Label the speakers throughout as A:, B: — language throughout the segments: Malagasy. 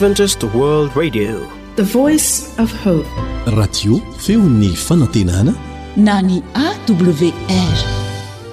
A: Adventist World Radio,
B: the voice of hope.
C: Radio feon'ny fanantenana
D: na ny AWR.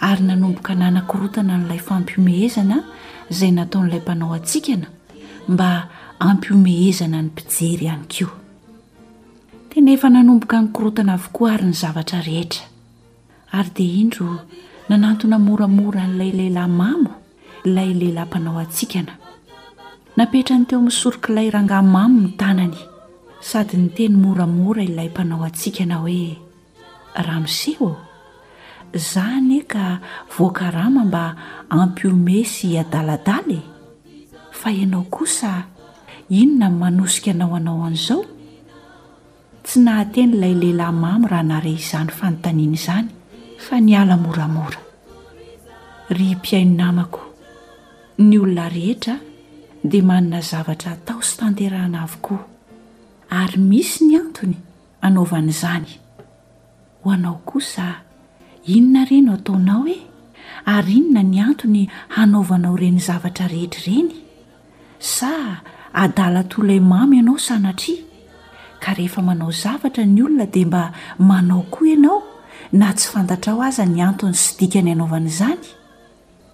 E: ary nanomboka nanakorontana an'ilay fampihomehezana izay nataon'ilay mpanao hatsikana mba ampihomehezana ny mpijery ihany koa tena efa nanomboka ny korontana avokoa ary ny zavatra rehetra ary dia indro nanantona moramora an'ilay lehilahy mamo ilay lehilahy mpanao hatsikana napetra ny teo amin'ny sorok'ilay rangah mamo ny tanany sady ny teny moramora ilay mpanao hatsikana hoe Ramose ô! Za anie ka voakarama mba hampihomehy sy hiadaladala e! Fa ianao kosa inona no manosika anao hanao an'izao? Tsy nahateny ilay lehilahy mamo raha nare izany fanontaniana izany fa niala moramora. Ry mpihaino namako, ny olona rehetra dia manana zavatra atao sy tanterahana avokoa. Ary misy ny antony. anaovany izany. Ho anao kosa, inona re no ataonao e? Ary inona ny antony hanaovanao ireny zavatra rehetra ireny? Sa adala tolay mamo ianao sanatria? Ka rehefa manao zavatra ny olona dia mba manao koa ianao na tsy fantatrao aza ny antony sy dikany anaovany izany?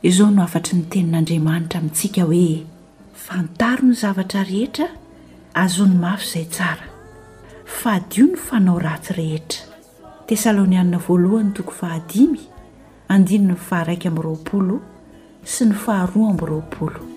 E: Izao no hafatry ny tenin'Andriamanitra amintsika hoe, Fantaro ny zavatra rehetra, azony mafy izay tsara. Fadio ny fanao ratsy rehetra. Tesalaonianina voalohany toko fahadimy, andininy faha-iraika amby roapolo sy ny faharoa amby roapolo.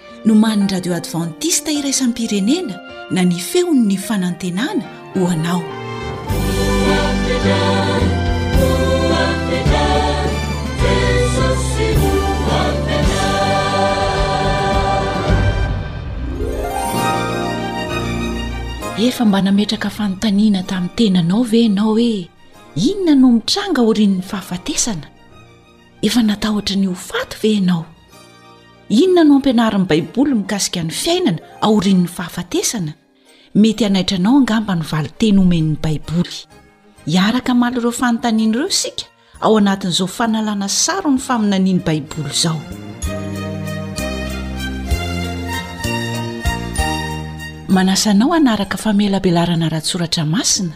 F: nomanin'ny
G: radio
E: advantista iraisam-pirenena na ny feon'ny fanantenana ho anao efa mba nametraka fanontaniana tamin'ny tenanao ve ianao hoe inona no mitranga aorian'ny fahafatesana Efa natahotra ny ho faty ve ianao? Inona no ampianarin'ny Baiboly mikasika ny fiainana aorian'ny fahafatesana? Mety hanaitra anao angamba ny valin-teny omen'ny Baiboly. Hiaraka hamaly ireo fanontaniana ireo isika ao anatin'izao fanalana saron'ny faminanian'ny Baiboly izao. Manasa anao hanaraka famelabelarana ara-tsoratra masina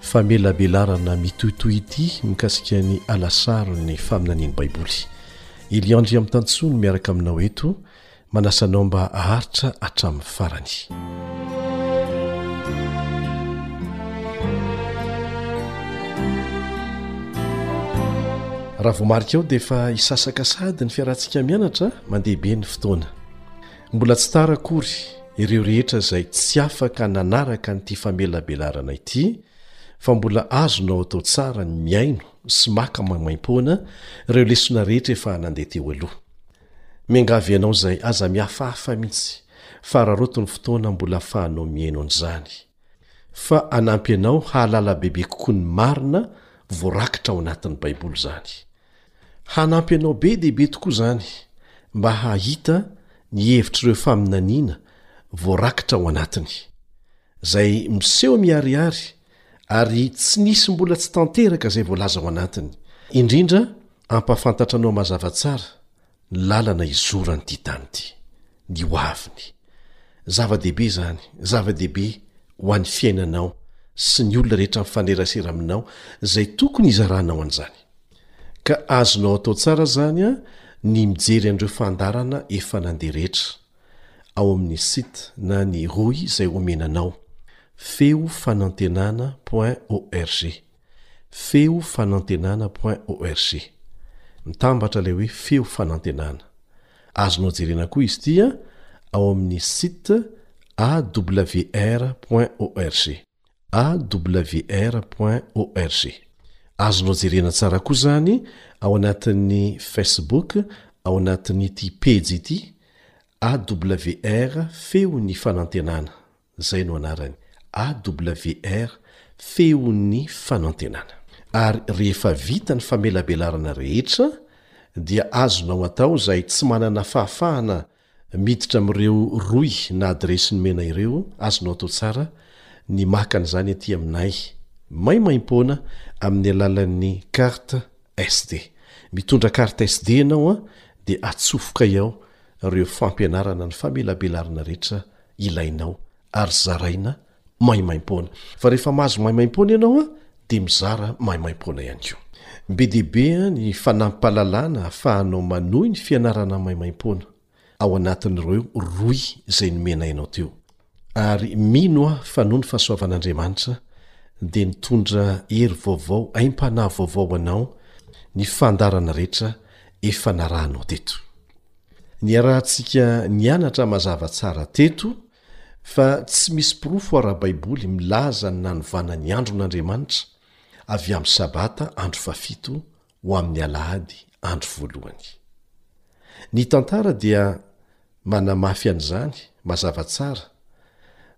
C: Famelabelarana mitohitohy ity mikasika ny alasaron'ny faminanian'ny Baiboly. I Liandry Amtantsou no miaraka aminao eto, manasa anao mba haharitra hatramin'ny farany. Raha voamarika ao dia efa hisasaka sahady ny fiarahantsika mianatra mandeha be ny fotoana. Mbola tsy tara akory ireo rehetra izay tsy afaka nanaraka an'ity famelabelarana ity fa mbola azonao atao tsara ny mihaino sy maka maimaim-poana ireo lesona rehetra efa nandeha teo aloha. Miangavy anao izay aza mihafahafa mihitsy fa araraoty ny fotoana mbola afahanao mihaino an'izany fa hanampy anao hahalala bebe kokoa ny marina voarakitra ao anatin'ny Baiboly izany. Hanampy anao be dia be tokoa izany mba hahita ny hevitr'ireo faminaniana voarakitra ao anatiny, izay miseho miharihary ary tsy nisy mbola tsy tanteraka izay voalaza ao anatiny, indrindra hampahafantatra anao mazava tsara ny lalana izoran'ity tany ity, ny ho aviny. Zava-dehibe izany, zava-dehibe ho an'ny fiainanao sy ny olona rehetra mifanerasera aminao izay tokony hizaranao an'izany. Ka azonao atao tsara izany ny mijery an'ireo fandaharana efa nandeha rehetra, ao amin'ny site na ny rohy izay omena anao, feofanantenana point org. Feo fanantenana point org. Mitambatra ilay hoe feo fanantenana. Azonao jerena koa izy ity an, ao amin'ny site awr point org. Awr point org. Azonao jerena tsara koa izany ao anatin'ny Facebook ao anatin'ity pejy ity, AWR Feon'ny Fanantenana. Izay no anarany, AWR, Feon'ny Fanantenana. Ary rehefa vita ny famelabelarana rehetra, dia azonao atao izay tsy manana fahafahana miditra amin'ireo rohy na adiresy nomena ireo, azonao atao tsara ny maka an'izany aty aminay maimaim-poana amin'ny alalan'ny carte SD. Mitondra carte SD ianao dia atsofokay ao ireo fampianarana ny famelabelarana rehetra ilainao ary zaraina maimaim-poana fa rehefa mahazo maimaim-poana ianao a dia mizara maimaim-poana ihany koa be dia be a ny fanampalalana afahanao manohy ny fianarana maimaim-poana ao anatin'ireo roy izay nomena ianao teo ary mino aho fa noho ny fahasoavan'andriamanitra dia nitondra hery vaovao aim-panahy vaovao anao ny fandarana rehetra efa narahanao teto Niarahantsika nianatra mazava tsara teto fa tsy misy porofo ara-baiboly milaza ny nanovana ny andron'Andriamanitra avy amin'ny Sabata, andro fahafito, ho amin'ny Alahady, andro voalohany. Ny tantara dia manamafy an'izany, mazava tsara,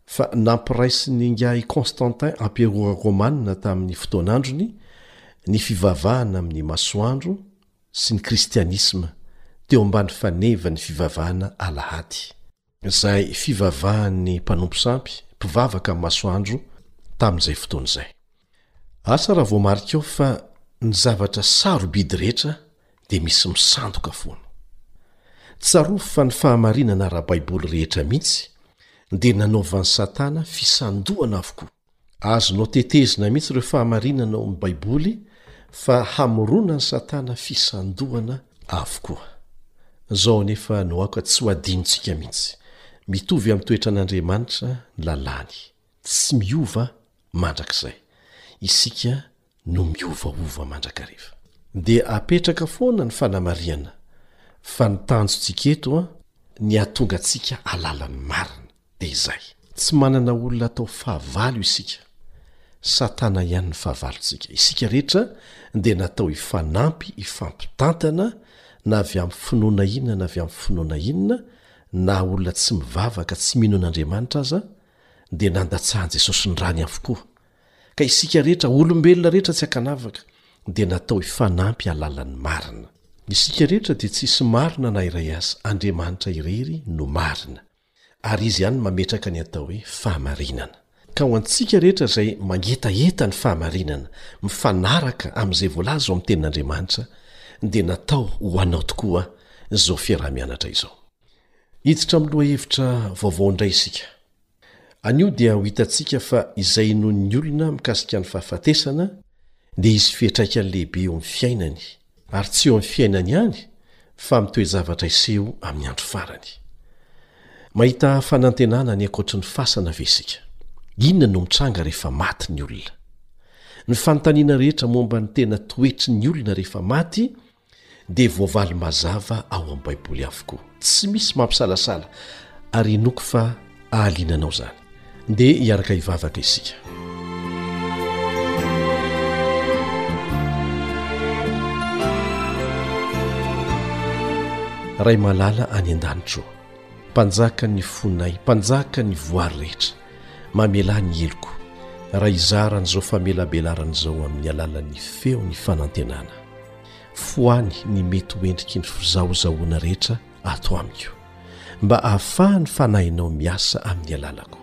C: fa nampiraisin'Ingahy Constantin Amperora Romanina tamin'ny fotoan'androny ny fivavahana amin'ny masoandro, sy ny kristianisma teo ambany fanevan'ny fivavahana alahady. Izay fivavahan'ny mpanompo sampy mpivavaka amin'ny masoandro tamin'izay fotoana izay. Asa raha voamarikao fa ny zavatra sarobidy rehetra dia misy misandoka foana. Tsarovy fa ny fahamarinana ara-baiboly rehetra mihitsy dia nanaovan'i Satana fisandohana avokoa. Azonao tetezina mihitsy ireo fahamarinana ao amin'ny Baiboly fa hamoronan'i Satana fisandohana avokoa. Izao anefa no aoka tsy ho adinontsika mihitsy, Mitovy amin'ny toetran'Andriamanitra ny lalàny, tsy miova mandrakizay. Isika no miovaova mandrakariva. Dia apetraka foana ny fanamarihana fa ny tanjontsika eto an, ny hahatonga antsika hahalala ny marina, dia izay. Tsy manana olona atao fahavalo isika. Satana ihany ny fahavalontsika. Isika rehetra dia natao hifanampy, hifampitantana, na avy amin'ny finoana inona na avy amin'ny finoana inona, na olona tsy mivavaka, tsy mino an'Andriamanitra aza, dia nandatsahan'i Jesosy ny rany avokoa, Ka isika rehetra, olombelona rehetra tsy ankanavaka, dia natao hifanampy halalan'ny marina. Isika rehetra dia tsy hisy marina na iray aza, Andriamanitra irery no marina, ary Izy ihany no mametraka ny atao hoe fahamarinana. Ka ho antsika rehetra izay mangetaheta ny fahamarinana, mifanaraka amin'izay voalaza ao amin'ny Tenin'Andriamanitra, dia natao ho anao tokoa izao fiaraha-mianatra izao. Hiditra amin'ny lohahevitra vaovao indray isika. Anio dia ho hitantsika fa izay inoan'ny olona mikasika ny fahafatesana dia hisy fiantraikany lehibe eo amin'ny fiainany, ary tsy eo amin'ny fiainany ihany fa amin'ny toe-javatra hiseho amin'ny andro farany. Mahita fanantenana any ankoatry ny fasana ve isika? Inona no mitranga rehefa maty ny olona? Ny fanontaniana rehetra momba ny tena toetry ny olona rehefa maty dia voavaly mazava ao amin'ny Baiboly avokoa. Tsy misy mampisalasala ary hinoako fa hahaliana anao izany. Ndeha hiaraka hivavaka isika. Ray malala any an-danitro, mpanjakan'ny fonay, mpanjakan'ny voary rehetra. Mamelà ny heloko raha hizara an'izao famelabelarana izao amin'ny alalan'ny feon'ny fanantenana. Foany ny mety ho endriky ny fizahozahoana rehetra ato amiko, mba hahafahan'ny fanahinao miasa amin'ny alalako.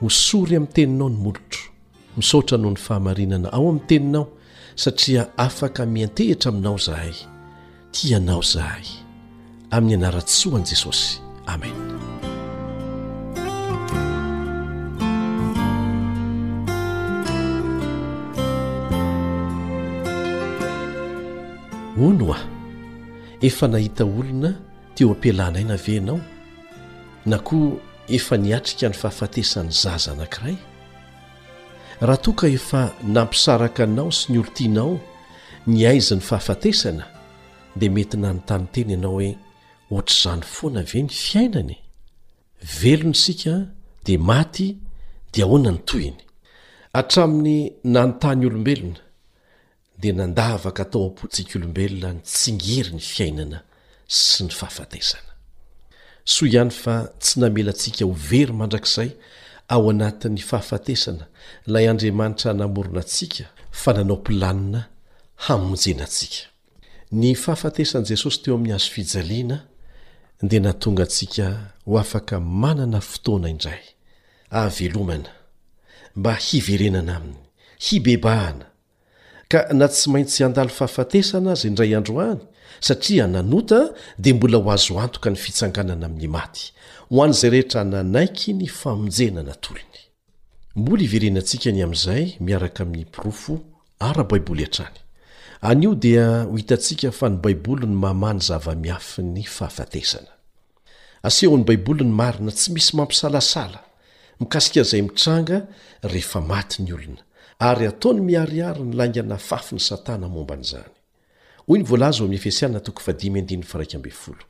C: Hosory amin'ny teninao ny molotro. Misaotra noho ny fahamarinana ao amin'ny teninao satria afaka miantehitra aminao zahay. Tia anao zahay. Amin'ny anaratsoan'i Jesosy. Amen. Hono hoa, efa nahita olona teo am-pialan'aina ve ianao na koa efa niatrika ny fahafatesan'ny zaza anankiray? Raha toa ka efa nampisaraka anao sy ny olon-tianao ny haizin'ny fahafatesana, dia mety nanontany tena ianao hoe, Hoatr'izany foana ve ny fiainana e? Velona isika, dia maty, dia ahoana ny tohiny? Hatramin'ny nanontany olombelona, dia nandavaka tao am-pontsik'olombelona ny tsingerin'ny fiainana sy ny fahafatesana. Soa ihany fa tsy namelantsika ho very mandrakizay ao anatin'ny fahafatesana ilay Andriamanitra namorona antsika fa nanao planina hamonjena antsika. Ny fahafatesan'i Jesosy teo amin'ny hazo fijaliana dia nahatonga antsika ho afaka manana fotoana indray ahavelomana mba hiverenana aminy, hibebahana, ka na tsy maintsy handalo fahafatesana aza indray andro any satria nanota dia mbola ho azo antoka ny fitsanganana amin'ny maty ho an'izay rehetra nanaiky ny famonjena natolony mbola iverenantsika ny amin'izay miaraka amin'ny porofo ara-baiboly hatrany anio dia ho hitantsika fa ny baiboly no mamaha ny zava-miafin'ny fahafatesana Asehon'ny Baiboly ny marina tsy misy mampisalasala mikasika izay mitranga rehefa maty ny olona, ary ataony miharihary ny laingany afafin'i Satana momba an'izany. Hoy ny voalaza ao amin'ny Efesiana toko fahadimy andininy faraika ambin'ny folo.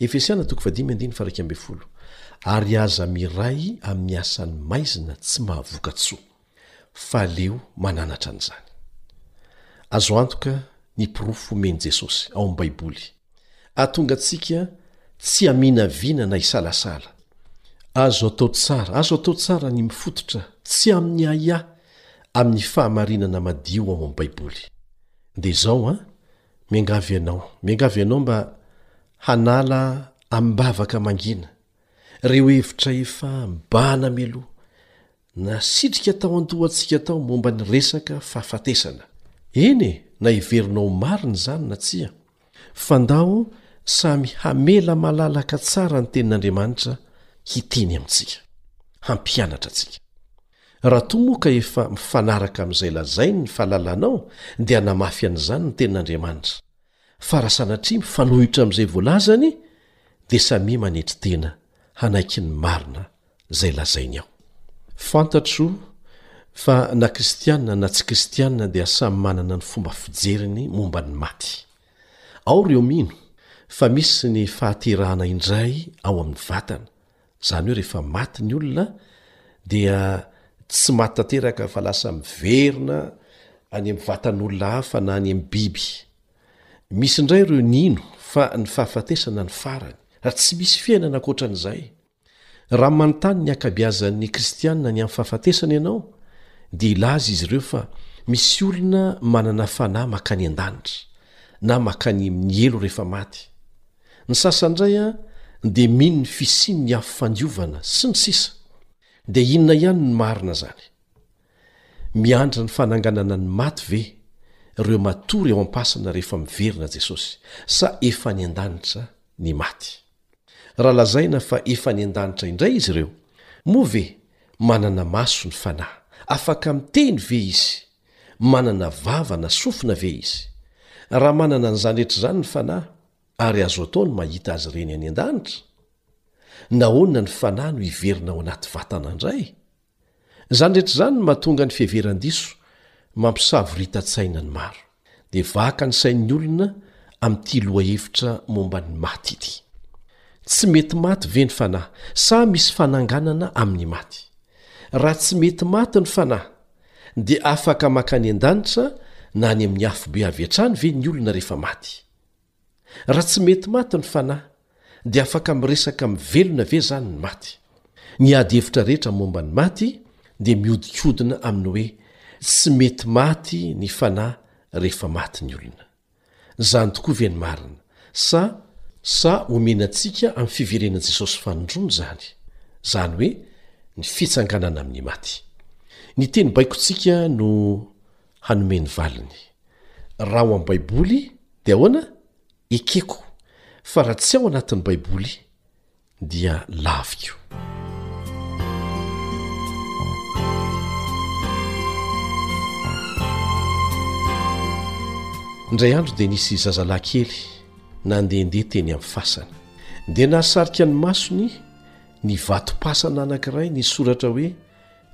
C: Efesiana toko fahadimy andininy faraika ambin'ny folo, Ary aza miray amin'ny asan'ny maizina tsy mahavokatsoa. fa aleo mananatra an'izany. Azo antoka ny porofo omen'i Jesosy ao amin'ny Baiboly, hahatonga antsika tsy haminavina na hisalasala. Azo atao tsara, azo atao tsara ny mifototra tsy amin'ny ahiahy amin'ny fahamarinana madio ao amin'ny Baiboly. Dia izao an, miangavy anao, miangavy anao mba hanala amim-bavaka mangina ireo hevitra efa mibahana mialoha, Nasitrika tao an-dohantsika tao momba ny resaka fahafatesana. Eny e, na heverina ho marina izany na tsia. Fa ndao samy hamela malalaka tsara ny Tenin'Andriamanitra hiteny amintsika. Hampianatra antsika. Raha toa moa ka efa mifanaraka amin'izay lazainy ny fahalalanao, dia hanamafy an'izany ny Tenin'Andriamanitra. Fa raha sanatria mifanohitra amin'izay voalazany, dia samia manetry tena hanaiky ny marina izay lazainy ao. Fantatro fa na kristiana na tsy kristiana dia samy manana ny fomba fijeriny momba ny maty. Ao ireo mino fa misy ny fahaterahana indray ao amin'ny vatana, izany hoe rehefa maty ny olona dia tsy maty tanteraka fa lasa miverina any amin'ny vatan'olona hafa na any amin'ny biby. Misy indray ireo nino fa ny fahafatesana no farany, raha tsy misy fiainana ankoatran'izay. Raha manontany ny ankabeazan'ny Kristianina ny amin'ny fahafatesana ianao, dia hilaza izy ireo fa misy olona manana fanahy mankany an-danitra, na mankany amin'ny helo rehefa maty. Ny sasany indray dia mino ny fisian'ny afo fandiovana, sy ny sisa Dia inona ihany no marina izany? Miandry ny fananganana ny maty ve ireo matory eo am-pasana rehefa miverina Jesosy, sa efa any an-danitra ny maty? raha lazaina fa efa any an-danitra indray izy ireo? Moa ve manana maso ny Fanahy? Afaka miteny ve izy? Manana vava na sofina ve izy? Raha manana an'izany rehetra izany ny Fanahy, ary azo atao ny mahita azy ireny any an-danitra, nahoana ny Fanahy no hiverina ao anaty vatana indray? Izany rehetra izany no mahatonga ny fiheveran-diso mampisavoritantsaina ny maro. Dia vaka ny sain'ny olona amin'ity lohahevitra momba ny maty ity. Tsy mety maty ve ny fanahy, sa misy fananganana amin'ny maty? Raha tsy mety maty ny fanahy, dia afaka mankany an-danitra na any amin'ny afobe avy hatrany ve ny olona rehefa maty? Raha tsy mety maty ny fanahy, dia afaka miresaka amin'ny velona ve izany ny maty? Ny ady hevitra rehetra momba ny maty dia mihodinkodina amin'ny hoe tsy mety maty ny fanahy rehefa maty ny olona. Izany tokoa ve ny marina, sa sa omena antsika amin'ny fiverenan'i Jesosy fanindroany izany, izany hoe ny fitsanganana amin'ny maty? Ny teny baikontsika no hanome ny valiny. Raha ao amin'ny Baiboly, dia ahoana? Ekeko, fa raha tsy ao anatin'ny Baiboly, dia laviko. Indray andro dia nisy zazalahy kely nandehandeha teny amin'ny fasana. Dia nahasarika ny masony ny vatom-pasana anankiray ny soratra hoe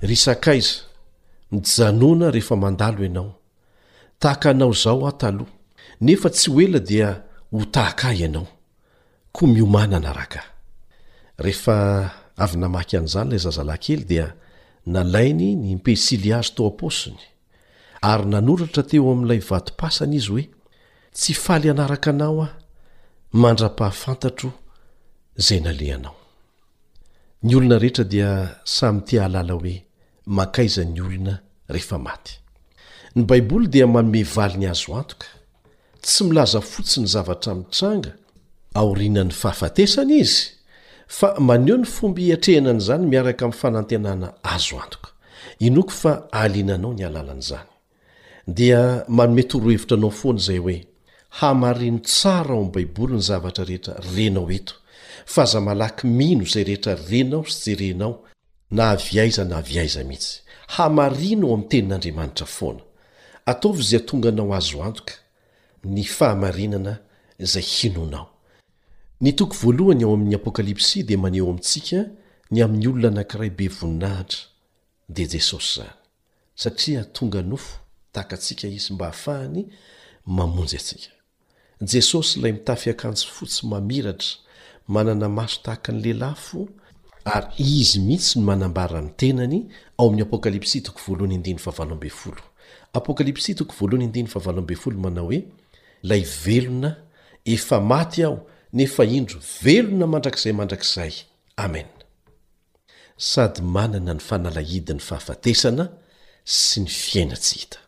C: Ry sakaiza, mijanona rehefa mandalo ianao. Tahaka anao izao aho taloha, nefa tsy ho ela dia ho tahaka ahy ianao. Koa miomàna hanaraka ahy. Rehefa avy namaky an'izany ilay zazalahy kely dia nalainy ny pensily hazo tao am-paosiny, ary nanoratra teo amin'ilay vatom-pasana izy hoe, Tsy faly hanaraka anao aho, mandra-pahafantatro izay nalehanao. Ny olona rehetra dia samy te hahalala hoe mankaiza ny olona rehefa maty. Ny Baiboly dia manome valiny azo antoka. Tsy milaza fotsiny zavatra mitranga aorianan'ny fahafatesana izy, fa maneho ny fomba hiatrehana an'izany miaraka amin'ny fanantenana azo antoka. Inoako fa hahaliana anao ny hahalala an'izany. dia manome torohevitra anao foana izay hoe, Hamarino tsara ao amin'ny Baiboly ny zavatra rehetra renao eto, fa aza malaky mino izay rehetra renao sy jerenao, na avy aiza na avy aiza mihitsy. Hamarino ao amin'ny Tenin'Andriamanitra foana. Ataovy izay hahatonga anao azo antoka ny fahamarinana izay hinoanao. Ny toko voalohany ao amin'ny Apokalypsy dia maneho amintsika ny amin'ny olona anankiray be voninahitra, dia Jesosy izany. satria tonga nofo tahaka antsika izy mba hahafahany mamonjy antsika. Jesosy ilay mitafy akanjo fotsy mamiratra, manana maso tahaka ny lehilahy fo, ary izy mihitsy no manambara ny tenany ao amin'ny Apokalypsy toko voalohony andininy fahavalo ambin'ny folo. Apokalypsy toko voalohony andininy fahavalo ambin'ny folo manao hoe, Ilay velona, Efa maty aho, nefa indro velona mandrakizay mandrakizay. Amena. sady manana ny fanalahidin'ny fahafatesana sy ny fiaina tsy hita.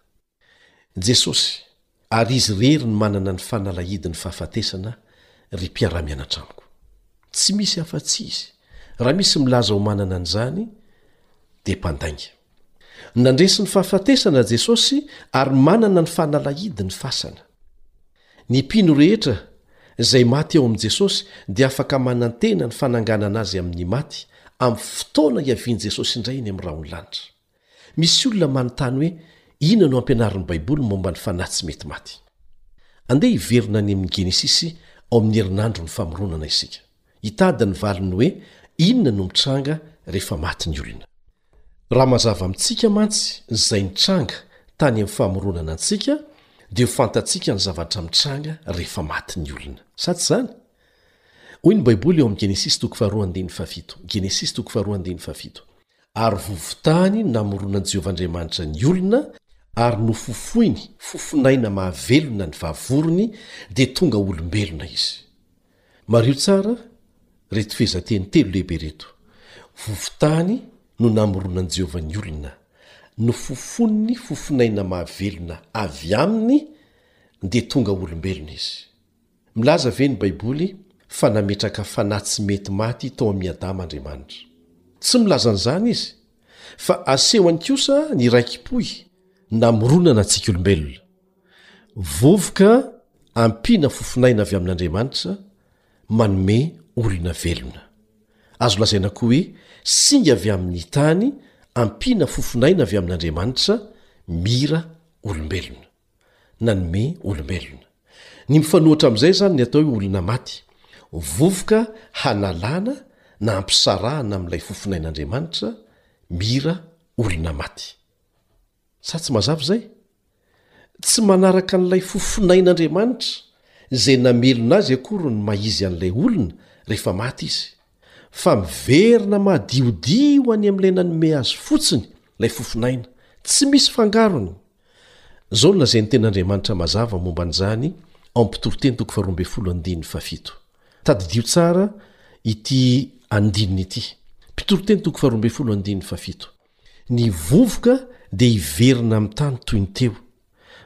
C: Jesosy, ary Izy irery no manana ny fanalahidin'ny fahafatesana, ry mpiara-mianatramiko. Tsy misy afa-tsy Izy, raha misy milaza ho manana an'izany, dia mpandainga. Nandresy ny fahafatesana Jesosy ary manana ny fanalahidin'ny fasana. Ny mpino rehetra izay maty ao amin'i Jesosy dia afaka manantena ny fananganana azy amin'ny maty amin'ny fotoana hiavian'i Jesosy indray eny amin'ny rahon'ny lanitra. Misy olona manontany hoe inona no ampianarin'ny Baiboly momba ny fanahy tsy mety maty. Andeha hiverina any amin'ny Genesisy ao amin'ny herinandron'ny famoronana isika. Hitady ny valiny hoe inona no mitranga rehefa maty ny olona. Raha mazava amintsika mantsy izay nitranga tany amin'ny famoronana antsika dia ho fantatsika ny zavatra mitranga rehefa maty ny olona. Sa tsy izany? Hoy ny Baiboly ao amin'ny Genesisy toko faharoa andininy fahafito, Genesisy toko faharoa andininy fahafito, Ary vovotany no namoronan'i Jehovah Andriamanitra ny olona, ary nofofoiny fofon'aina mahavelona ny vavorony, dia tonga olombelona izy. Mariho tsara ireto fehezanteny telo lehibe ireto, Vovon-tany no namoronan'i Jehovah ny olona, nofofonin'ny fofonaina mahavelona avy aminy, dia tonga olombelona izy. Milaza ve ny Baiboly fa nametraka fanahy tsy mety maty tao amin'i Adama Andriamanitra? Tsy milaza an'izany izy, fa asehony kosa ny raiki-poy namoronana antsika olombelona. Vovoka ampiana fofonaina avy amin'Andriamanitra manome olona velona. Azo lazaina koa hoe singa avy amin'ny tany ampiana fofonaina avy amin'Andriamanitra mira olombelona. Nanome olombelona. Ny mifanohitra amin'izay izany ny atao hoe olona maty. Vovoka hanalana na hampisarahana amin'ilay fofonain'Andriamanitra mira olona maty. Sa tsy mazava izay? Tsy manaraka an'ilay fofonain'Andriamanitra izay namelona azy akory ny maha-izy an'ilay olona rehefa maty izy, fa miverina madiodio any amin'ilay nanome azy fotsiny ilay fofonaina, tsy misy fangarony. Izao no lazain'ny Tenin'Andriamanitra mazava momba an'izany ao Mpitoriteny toko faharoa ambin'ny folo andininy fahafito. Tadidio tsara ity andininy ity, Mpitoriteny toko faharoa ambin'ny folo andininy fahafito. Ny vovoka dia hiverina amin'ny tany toy ny teo,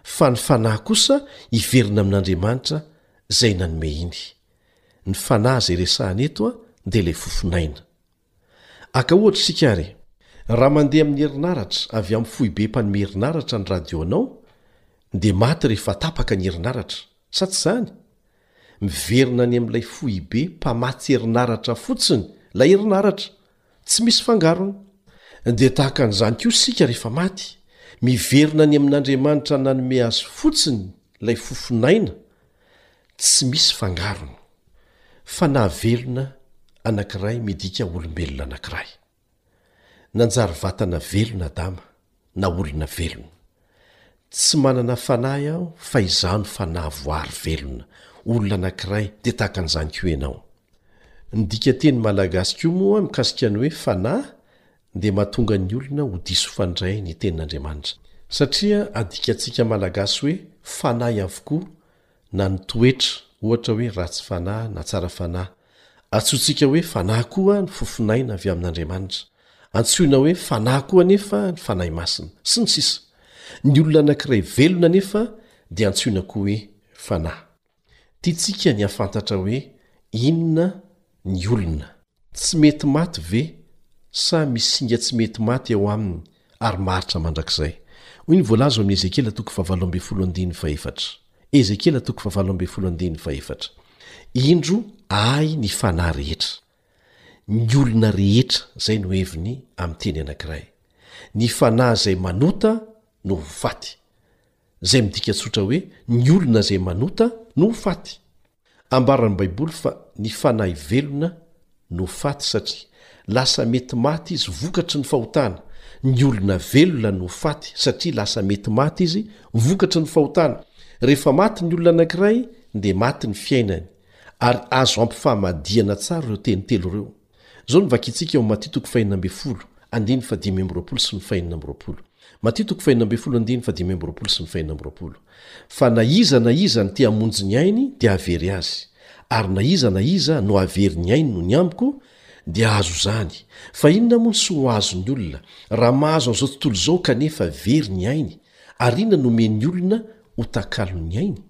C: fa ny fanahy kosa hiverina amin'Andriamanitra izay nanome iny. Ny fanahy izay resahana eto dia ilay fofonaina. Aka ohatra isika ary. Raha mandeha amin'ny herinaratra avy amin'ny foibe mpanome herinaratra ny radio-nao, dia maty rehefa tapaka ny herinaratra, sa tsy izany? Miverina any amin'ilay foibe mpamatsy herinaratra fotsiny ilay herinaratra, Tsy misy fangarony. Dia tahaka an'izany koa isika rehefa maty, miverina any amin'Andriamanitra nanome azy fotsiny ilay fofonaina tsy misy fangarony. Fanahy velona anankiray midika olombelona anankiray. Nanjary vatana velona Adama. na olona velona. Tsy manana fanahy aho fa Izaho no fanahy voary velona, olona anankiray, dia tahaka an'izany koa ianao. Ny dikanteny malagasy koa moa mikasika ny hoe fanahy dia mahatonga ny olona ho diso fandray ny tenin'Andriamanitra, satria adikatsika malagasy hoe fanahy avokoa na ny toetra, ohatra hoe ratsy fanahy na tsara fanahy. Antsointsika hoe fanahy koa ny fofonaina avy amin'Andriamanitra. Antsoina hoe fanahy koa anefa ny Fanahy Masina, sy ny sisa Ny olona anankiray velona anefa dia antsoina koa hoe fanahy. Tiantsika ny hahafantatra hoe inona ny olona. Tsy mety maty ve sa misy singa tsy mety maty ao aminy ary maharitra mandrakizay? Hoy ny voalaza ao amin'ny Ezekiela toko fahavalo ambin'ny folo andininy fahefatra. Ezekiela toko fahavalo ambin'ny folo andininy fahefatra. Indro Ahy ny fanahy rehetra. Ny olona rehetra, izay no heviny amin'ny teny anankiray. Ny fanahy izay manota no ho faty. izay midika tsotra hoe ny olona izay manota no ho faty. Ambaran'ny Baiboly fa ny fanahy velona no ho faty satria lasa mety maty izy vokatry ny fahotana, ny olona velona no ho faty satria lasa mety maty izy vokatry ny fahotana. Rehefa maty ny olona anankiray dia maty ny fiainany, ary azo ampifamadihana tsara ireo teny telo ireo. Izao no vakintsika ao amin'ny Matia toko fahenina ambin'ny folo, andiany fahadimy amby roapolo sy ny fahenina amby roapolo. Matia toko fahenina ambin'ny folo andiany fahadimy amby roapolo sy ny fahenina amby roapolo. Fa na iza na iza no te hamonjy ny ainy dia hahavery azy, ary na iza na iza no hahavery ny ainy noho ny amiko dia hahazo izany. Fa inona moa ny soa ho azon'ny olona, raha mahazo an'izao tontolo izao kanefa very ny ainy? Ary inona no omen'ny olona ho takalon'ny ainy?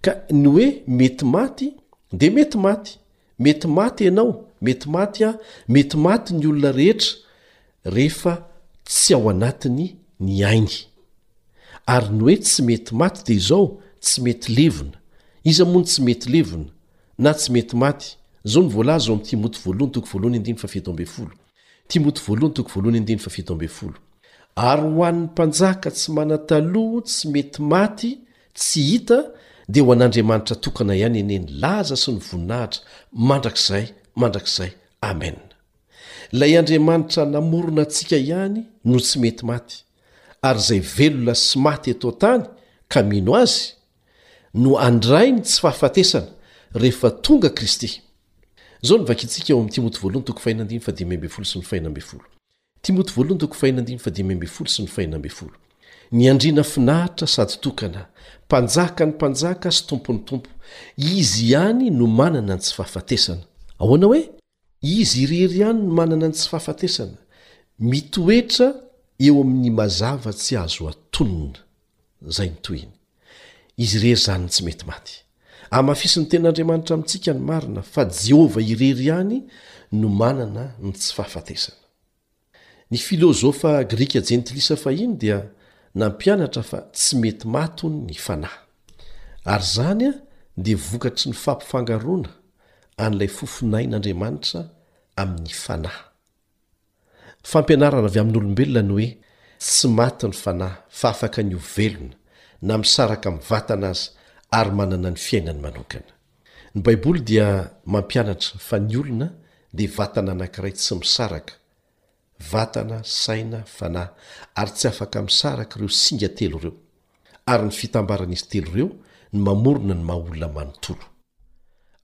C: Ka ny hoe mety maty dia mety maty, Mety maty ianao, mety maty aho, mety maty ny olona rehetra rehefa tsy ao anatiny ny ainy. Ary ny hoe tsy mety maty dia izao, tsy mety levona. Iza moa no tsy mety levona, na tsy mety maty? Izao no voalaza ao amin'ny Timoty voalohany toko voalohany andininy fahafito ambin'ny folo. Timoty voalohany toko voalohany andininy fahafito ambin'ny folo. Ary ho an'ny mpanjaka tsy manan-taloha tsy mety maty Tsy hita dia ho an'Andriamanitra tokana ihany anie ny laza sy ny voninahitra mandrakizay mandrakizay Amen. Ilay Andriamanitra namorona antsika ihany no tsy mety maty ary izay velona sy maty eto an-tany ka mino Azy no handray ny tsy fahafatesana rehefa tonga Kristy. Izao no vakintsika ao amin'ny Timoty Voalohany toko fahina andininy fahadimy ambin'ny folo sy ny fahena ambin'ny folo. Timoty Voalohany toko faheno andininy fahadimy ambin'ny folo sy ny fahena ambin'ny folo. Ny Andriana finaritra sady tokana, Mpanjakan' ny mpanjaka sy Tompon' ny tompo, Izy ihany no manana ny tsy fahafatesana. Ahoana hoe? Izy irery ihany no manana ny tsy fahafatesana, mitoetra eo amin' ny mazava tsy azo atonina. Izay ny tohiny. Izy irery izany no tsy mety maty. Amafisin'ny Tenin'Andriamanitra amintsika ny marina fa Jehovah irery ihany no manana ny tsy fahafatesana. Ny filozofa grika jentilisa fahiny dia nampianatra fa tsy mety maty hono ny fanahy. Ary izany dia vokatry ny fampifangaroana an'ilay fofon'ain'Andriamanitra amin'ny fanahy. Fampianarana avy amin'olombelona ny hoe tsy maty ny fanahy fa afaka ny ho velona, na misaraka amin'ny vatana aza, ary manana ny fiainany manokana. Ny Baiboly dia mampianatra fa ny olona dia vatana anankiray tsy misaraka, vatana, saina, fanahy, ary tsy afaka misaraka ireo singa telo ireo. ary ny fitambaran'izy telo ireo ny mamorona ny maha olona manontolo.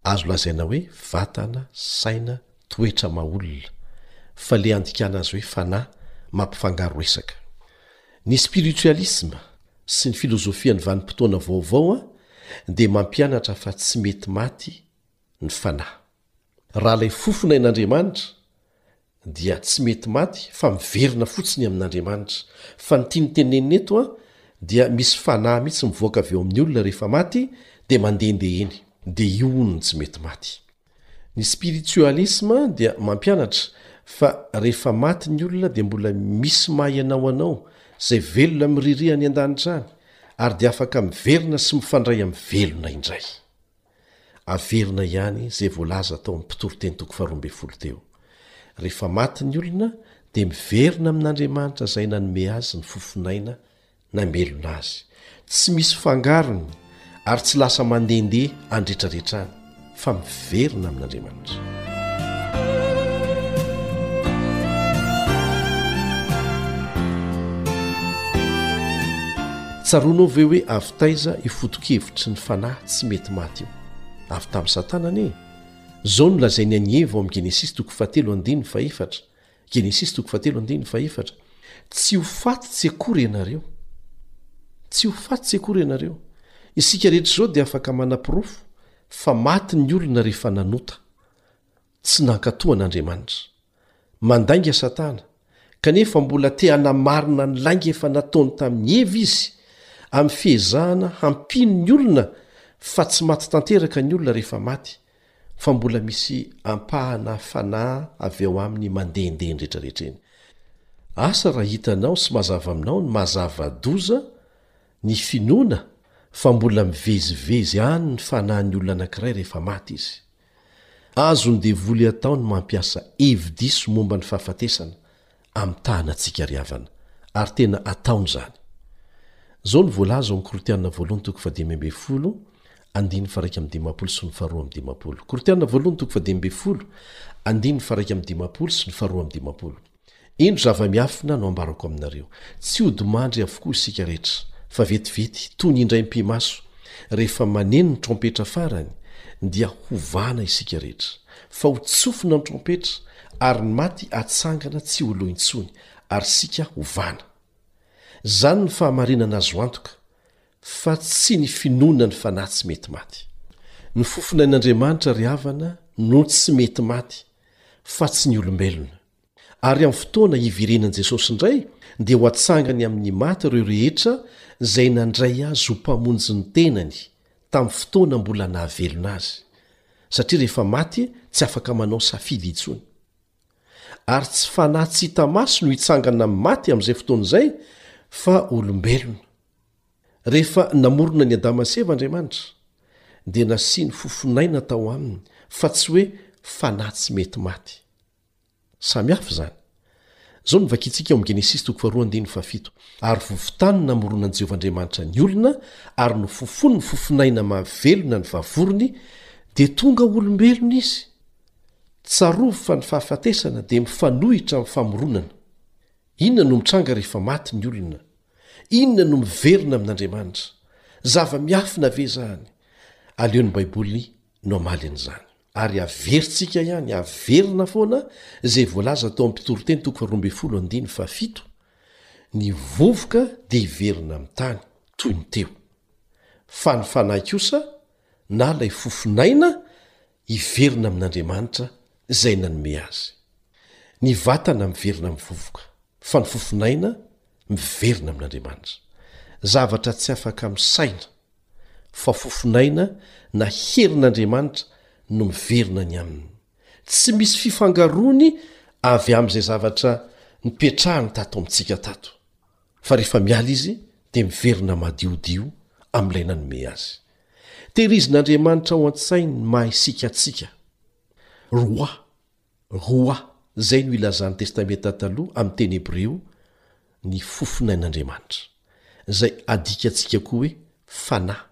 C: Azo lazaina hoe vatana, saina, toetra maha olona, fa le andikana azy hoe fanahy mampifangaro resaka. Ny spiritualisme sy ny filozofian'ny vanim-potoana vaovao dia mampianatra fa tsy mety maty ny fanahy. Raha ilay fofona in' Andriamanitra dia tsy mety maty fa miverina fotsiny amin' Andriamanitra. Fa ny tiany tenenina eto an dia misy fanahy mihitsy mivoaka avy ao amin' ny olona rehefa maty dia mandehandeha eny. Dia io hono no tsy mety maty. Ny spiritualisme dia mampianatra fa rehefa maty ny olona dia mbola misy maha ianao anao, izay velona miririha any an-danitra any, ary dia afaka miverina sy mifandray amin'ny velona indray. Averina ihany izay voalaza tao amin'ny mpitoriteny toko faharoa ambin'ny folo teo. Rehefa maty ny olona dia miverina amin'Andriamanitra izay nanome azy ny fofon'aina namelona azy. Tsy misy fangarony ary tsy lasa mandehandeha andretraretrany fa miverina amin'Andriamanitra. Tsaroanao ve hoe avy taiza io foto-kevitry ny fanahy tsy mety maty io? Avy tamin'i Satana anie. Izao no lazain'i Agniey vao amin'ny Genesisy toko fahatelo andininy fahefatra, Genesisy toko fahatelo andininy fahefatra, Tsy ho faty tsy akory ianareo. Tsy ho faty tsy akory ianareo. Isika rehetra izao dia afaka manaporofo fa maty ny olona rehefa nanota, tsy nankatò an'Andriamanitra. Mandainga Satana, kanefa mbola te hanamarina ny lainga efa nataony tamin'i Eva izy, amin'ny fiezahana hampino ny olona fa tsy maty tanteraka ny olona rehefa maty. fa mbola misy ampahana fanahy avy ao aminy mandehandeha eny rehetrarehetra eny. Asa raha hitanao sy mazava aminao ny maha zava-doza ny finoana fa mbola mivezivezy any ny fanahin'ny olona anankiray rehefa maty izy. Azon'ny devoly atao ny mampiasa hevi-diso momba ny fahafatesana, amitahana antsika ry havana, ary tena ataony izany. Izao no voalaza ao amin'ny Korintiana voalohany toko fahadimy ambin'ny folo, andininy faharaika amin'ny dimampolo sy ny faharoa amin'ny dimampolo. Korintiana voalohany toko fahadimy ambin'ny folo, andininy faharaika amin'ny dimampolo sy ny faharoa amin'ny dimampolo. Indro zava-miafina no ambarako aminareo, tsy hodi-mandry avokoa isika rehetra, fa vetivety, toy ny indraim-pimaso, rehefa maneno ny trompetra farany, dia hovana isika rehetra. Fa ho tsofina ny trompetra, ary ny maty hatsangana tsy ho lo intsony, ary isika ho vana. Izany ny fahamarinana azo antoka, fa tsy ny finoana ny fanahy tsy mety maty. Ny fofonain'Andriamanitra ry havana no tsy mety maty, fa tsy ny olombelona. Ary amin'ny fotoana hiverenan'i Jesosy indray, dia ho atsangany amin'ny maty ireo rehetra izay nandray Azy ho Mpamonjy ny tenany tamin'ny fotoana mbola nahavelona Azy, satria rehefa maty tsy afaka manao safidy intsony. Ary tsy fanahy tsy hita maso no hitsangana amin'ny maty amin'izay fotoana izay, fa olombelona. Rehefa namorona an'i Adama sy Eva Andriamanitra, dia nasiany fofon'aina tao aminy, fa tsy hoe fanahy tsy mety maty. Samy hafa izany. Izao no vakintsika ao amin'ny Genesisy toko faharoa andininy fahafito, Ary vovon-tany namoronan'i Jehovah Andriamanitra ny olona, ary nofofony ny fofon'aina mahavelona ny vavorony, dia tonga olombelona izy. Tsarovy fa ny fahafatesana dia mifanohitra amin'ny famoronana. Inona no mitranga rehefa maty ny olona? Inona no miverina amin'Andriamanitra? Zava-miafina ve izany? Aleon'ny Baiboly no hamaly an'izany. ary averintsika ihany averina foana izay voalaza tao amin'ny Mpitoriteny toko faharoa ambin'ny folo andininy fahafito, Ny vovoka dia hiverina amin'ny tany, toy ny teo, fa ny fanahy kosa, na ilay fofon'aina, hiverina amin'Andriamanitra izay nanome azy. Ny vatana miverina amin'ny vovoka, fa ny fofon'aina miverina amin'Andriamanitra. Zavatra tsy afaka misaina. fa fofon'aina na herin'Andriamanitra no miverina ny aminy. Tsy misy fifangaroany avy amin'izay zavatra nipetrahany tato amintsika tato, fa rehefa miala izy dia miverina madiodio amin'ilay nanome azy. Tehirizin'Andriamanitra ao an-tsainy ny maha isika antsika. Roa. Roa, izay no ilazan'ny Testamenta Taloha amin'ny teny hebreo ny fofonain'Andriamanitra, izay adikantsika koa hoe fanahy,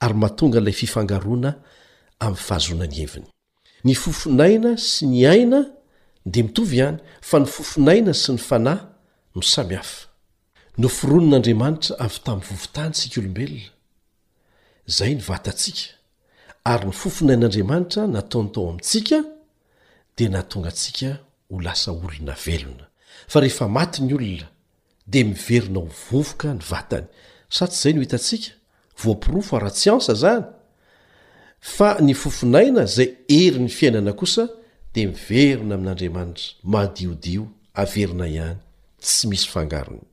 C: ary mahatonga ilay fifangaroana amin'ny fahazoana ny heviny. Ny fofonaina sy ny aina dia mitovy ihany, fa ny fofonaina sy ny fanahy no samy hafa. Noforonin'Andriamanitra avy tamin'ny vovon-tany isika olombelona, izay ny vatantsika, ary ny fofonain'Andriamanitra nataony tao amintsika dia nahatonga antsika ho lasa olona velona. Fa rehefa maty ny olona, dia miverina ho vovoka ny vatany. Sa tsy izay no hitantsika? Voaporofo ara-tsiansa izany. Fa ny fofonaina, izay herin'ny fiainana kosa, dia miverina amin'Andriamanitra, madiodio, averina ihany, tsy misy fangarony.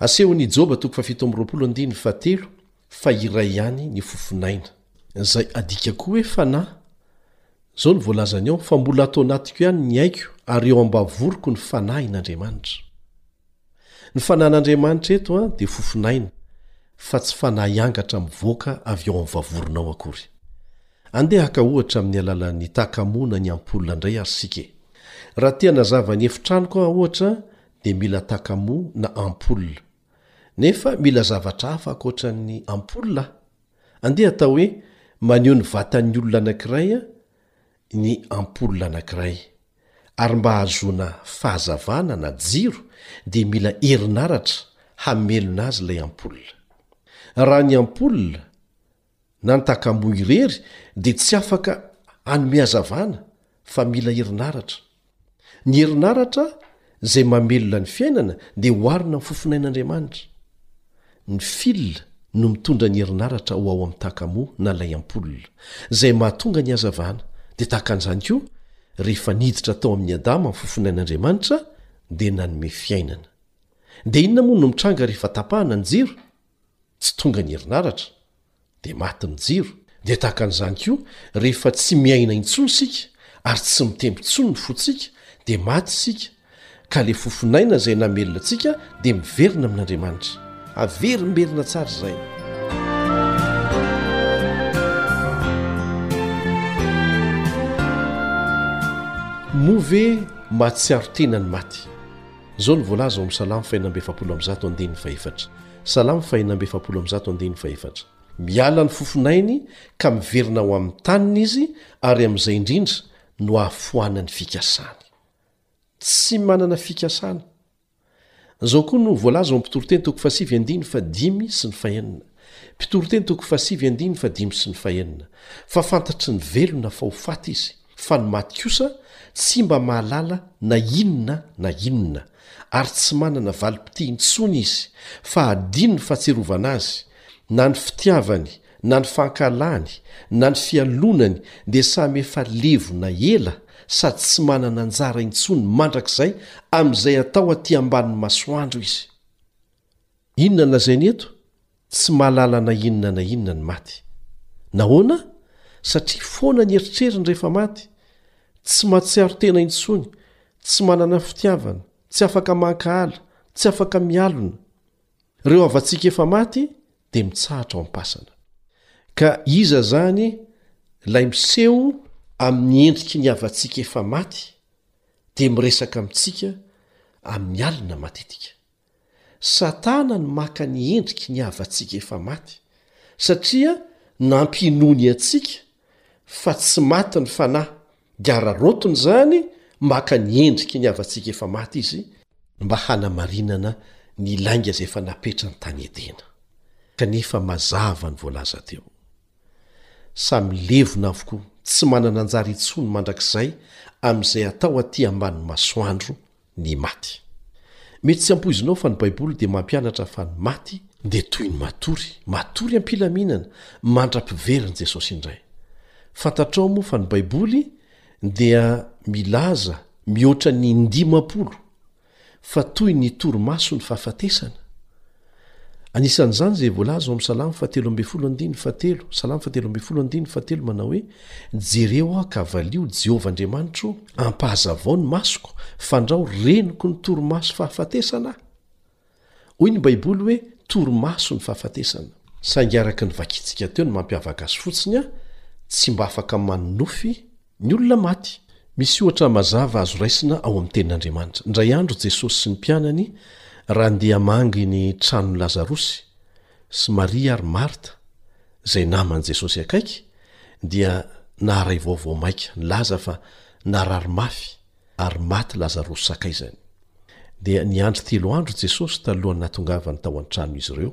C: Asehon'i Joba toko fahafito amby roapolo andininy fahatelo fa iray ihany ny fofonaina. Izay adika koa hoe fanahy. Izao no voalazany ao, Fa mbola ato anatiko ihany ny aiko ary eo am-bavoriko ny fanahin'Andriamanitra. Ny fanahin'Andriamanitra eto dia fofonaina, fa tsy fanahy angatra mivoaka avy ao amin'ny vavoronao akory. Andeha haka ohatra amin'ny alalan'ny takamoana ny ampola indray ary isika e. Raha te hanazava ny efitranoko aho ohatra dia mila takamoa na ampola. Nefa mila zavatra hafa ankoatran'ny ampola? Andeha hatao hoe maneho ny vatan'ny olona anankiray ny ampola anankiray. Ary mba hahazoana fahazavana na jiro dia mila herinaratra hamelona azy ilay ampola. Raha ny ampola na ny takamoa irery dia tsy afaka hanome hazavana fa mila herinaratra. Ny herinaratra izay mamelona ny fiainana dia oharina amin'ny fofonain'Andriamanitra. Ny fil no mitondra ny herinaratra ho ao amin'ny takamoa na ilay ampoule, izay mahatonga ny hazavana, dia tahaka an'izany koa, rehefa niditra tao amin'i Adama ny fofonain'Andriamanitra dia nanome fiainana. Dia inona moa no mitranga rehefa tapahana ny jiro? tsy tonga ny herinaratra, dia maty ny jiro, dia tahaka an'izany koa rehefa tsy miaina intsony isika ary tsy mitempo intsony ny fontsika dia maty isika ka ilay fofon'aina izay namelona antsika dia miverina amin'Andriamanitra. Averimberina tsara izay. Moa ve mahatsiaro tena ny maty? Izao no voalaza ao amin'ny Salamo fahenina amby efapolo amby zato andininy fahefatra, Salamo fahena amby efapolo amby zato andininy fahefatra, Miala ny fofonainy ka miverina ho amin'ny taniny izy, ary amin'izay indrindra no ahafoanany fikasany. Tsy manana fikasana. Izao koa no voalaza ao amin'ny Mpitoriteny toko fahasivy andininy fahadimy sy ny fahenina, Mpitoriteny toko fahasivy andininy fahadimy sy ny fahenina, Fa fantatry ny velona fa ho faty izy. fa ny maty kosa tsy mba mahalala na inona na inona, ary tsy manana valim-pitia intsony izy, fa hadino ny fahatsiarovana azy, na ny fitiavany, na ny fankahalany, na ny fialonany, dia samy efa levona ela sady tsy manana anjara intsony mandrakizay amin'izay atao aty ambanin'ny masoandro izy. Inona no lazainy eto? Tsy mahalala na inona na inona ny maty. Nahoana? Satria foana ny eritreriny rehefa maty. Tsy mahatsiaro tena intsony, tsy manana fitiavana, tsy afaka mankahala, tsy afaka mialona. Ireo havantsika efa maty dia mitsahatra ao am-pasana. Ka iza izany ilay miseho amin'ny endriky ny havantsika efa maty dia miresaka amintsika amin'ny alina matetika? Satana no maka ny endriky ny havantsika efa maty, satria nampinoany antsika fa tsy maty ny fanahy, dia araraotiny izany maka ny endriky ny havantsika efa maty izy, mba hanamarinana ny lainga izay efa napetrany tany Edena. Kanefa mazava ny voalaza teo. Samy levona avokoa, tsy manana anjara intsony mandrakizay amin'izay atao aty ambany masoandro, ny maty. Mety tsy ampoizinao fa ny Baiboly dia mampianatra fa ny maty dia toy ny matory, matory am-pilaminana mandra-piverin'i Jesosy indray. Fantatrao moa fa ny Baiboly dia milaza mihoatra ny indimampolo fa toy ny torimaso ny fahafatesana? Anisan'izany izay voalaza ao amin'ny Salamo fahatelo ambin'ny folo andininy fahatelo, Salamo fahatelo ambin'ny folo andininy fahatelo manao hoe, Jereo aho ka valio, Jehovah Andriamanitro, ampahazavao ny masoko, fandrao reniko ny torimaso fahafatesana aho. Hoy ny Baiboly hoe torimaso ny fahafatesana. Saingy araka ny vakintsika teo ny mampiavaka azy fotsiny, tsy mba afaka manonofy Ny olona maty. Misy ohatra mazava azo raisina ao amin'ny Tenin'Andriamanitra. Indray andro Jesosy sy ny mpianany raha andeha hamangy ny tranon'i Lazarosy, sy Maria ary Marta, izay naman'i Jesosy akaiky, dia naharay vaovao maika, nilaza fa narary mafy ary maty Lazarosy sakaizany. Dia niandry telo andro Jesosy talohan'ny nahatongavany tao an-tranon'izy ireo.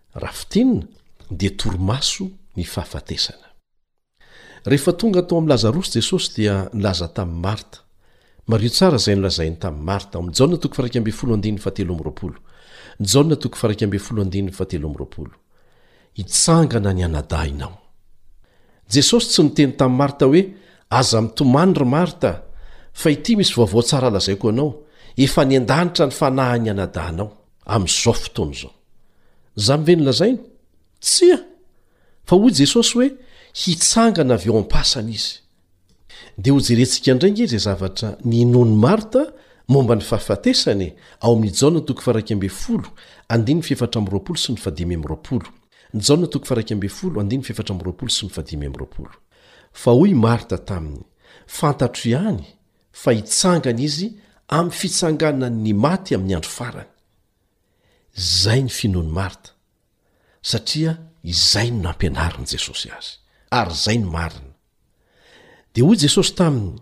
C: Raha fintinina dia torimaso ny fahafatesana. Rehefa tonga tao amin'i Lazarosy Jesosy dia nilaza tamin'i Marta. Mariho tsara izay nolazainy tamin'i Marta ao amin'ny Jaona toko faraika ambin'ny folo andininy fahatelo amby roapolo. Jaona toko faraika ambin'ny folo andininy fahatelo amby roapolo. Hitsangana ny anadahinao. Jesosy tsy niteny tamin'i Marta hoe aza mitomany ry Marta fa ity misy vaovao tsara lazaiko anao, efa any an-danitra ny fanahin'ny anadahinao. amin'izao fotoana izao. Izany ve no lazainy? Tsia! Fa hoy Jesosy hoe hitsangana avy eo am-pasana izy. Dia hojerentsika indray ange izay zavatra ninoan'i Marta momba ny fahafatesana e, ao amin'ny Jaona toko faha iraika ambin'ny folo, andininy fahefatra amby roapolo sy ny fahadimy amby roapolo. Jaona toko faha iraika ambin'ny folo, andininy fahefatra amby roapolo sy ny fahadimy amby roapolo. Fa hoy Marta taminy, Fantatro ihany fa hitsangana izy amin'ny fitsanganan'ny maty amin'ny andro farany. Izay ny finoan'i Marta, satria izay no nampianarin'i Jesosy azy, ary izay no marina. Dia hoy Jesosy taminy,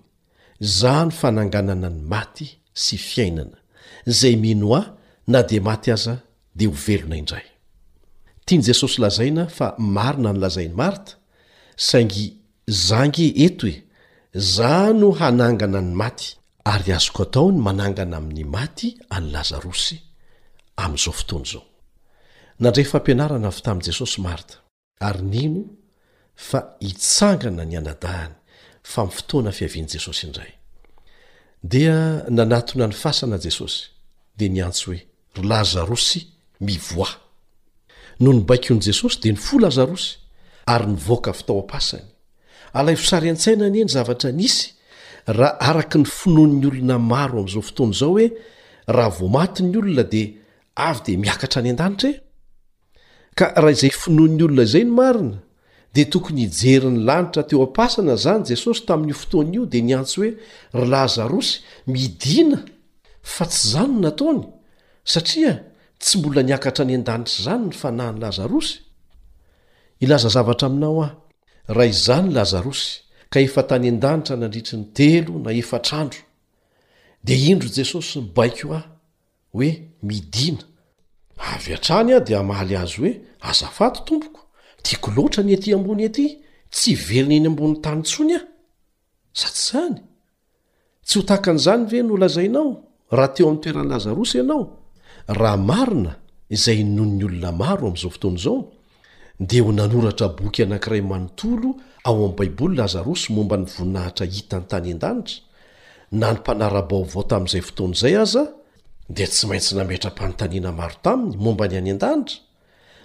C: Izaho no fananganana ny maty sy fiainana, izay mino Ahy na dia maty aza dia ho velona indray. Tian'i Jesosy lazaina fa marina ny lazain'i Marta, saingy Za ange eto e! Za no hanangana ny maty. Ary azoko atao ny manangana amin'ny maty an'i Lazarosy amin'izao fotoana izao. Nandray fampianarana avy tamin'i Jesosy Marta, ary nino fa hitsangana ny anadahiny fa amin'ny fotoana fiavian'i Jesosy indray. Dia nanatona ny fasana Jesosy, dia niantso hoe. Ry Lazarosy, mivoaha! Nony baikon'i Jesosy dia nifoha Lazarosy ary nivoaka avy tao am-pasany. Alaivo sary an-tsaina anie ny zavatra nisy raha araka ny finoan'ny olona maro amin'izao fotoana izao hoe raha vao maty ny olona dia avy dia miakatra any an-danitra e! Ka raha izay finoan'ny olona izay no marina, dia tokony hijery ny lanitra teo am-pasana izany Jesosy tamin'io fotoana io dia niantso hoe, Ry Lazarosy, midìna! Fa tsy izany no nataony, satria tsy mbola niakatra any an-danitra izany ny fanahin'i Lazarosy. Hilaza zavatra aminao aho. Raha izany i Lazarosy, ka efa tany an-danitra nandritry ny telo na efatra andro, dia indro Jesosy mibaiko ahy. hoe midina. Avy hatrany aho dia hamaly azy hoe, Azafady, tompoko, tiako loatra ny ety ambony ety, tsy hiverina eny ambonin'ny tany intsony aho. Sa tsy izany? Tsy ho tahaka an'izany ve no lazainao, raha teo amin'ny toeran'i Lazarosy ianao? Raha marina izay inoan'ny olona maro amin'izao fotoana izao, dia ho nanoratra boky anankiray manontolo ao amin'ny Baiboly Lazarosy momba ny voninahitra hitany tany an-danitra, na ny mpanara-baovao tamin'izay fotoana izay aza dia tsy maintsy nametra-panontaniana maro taminy momba ny any an-danitra,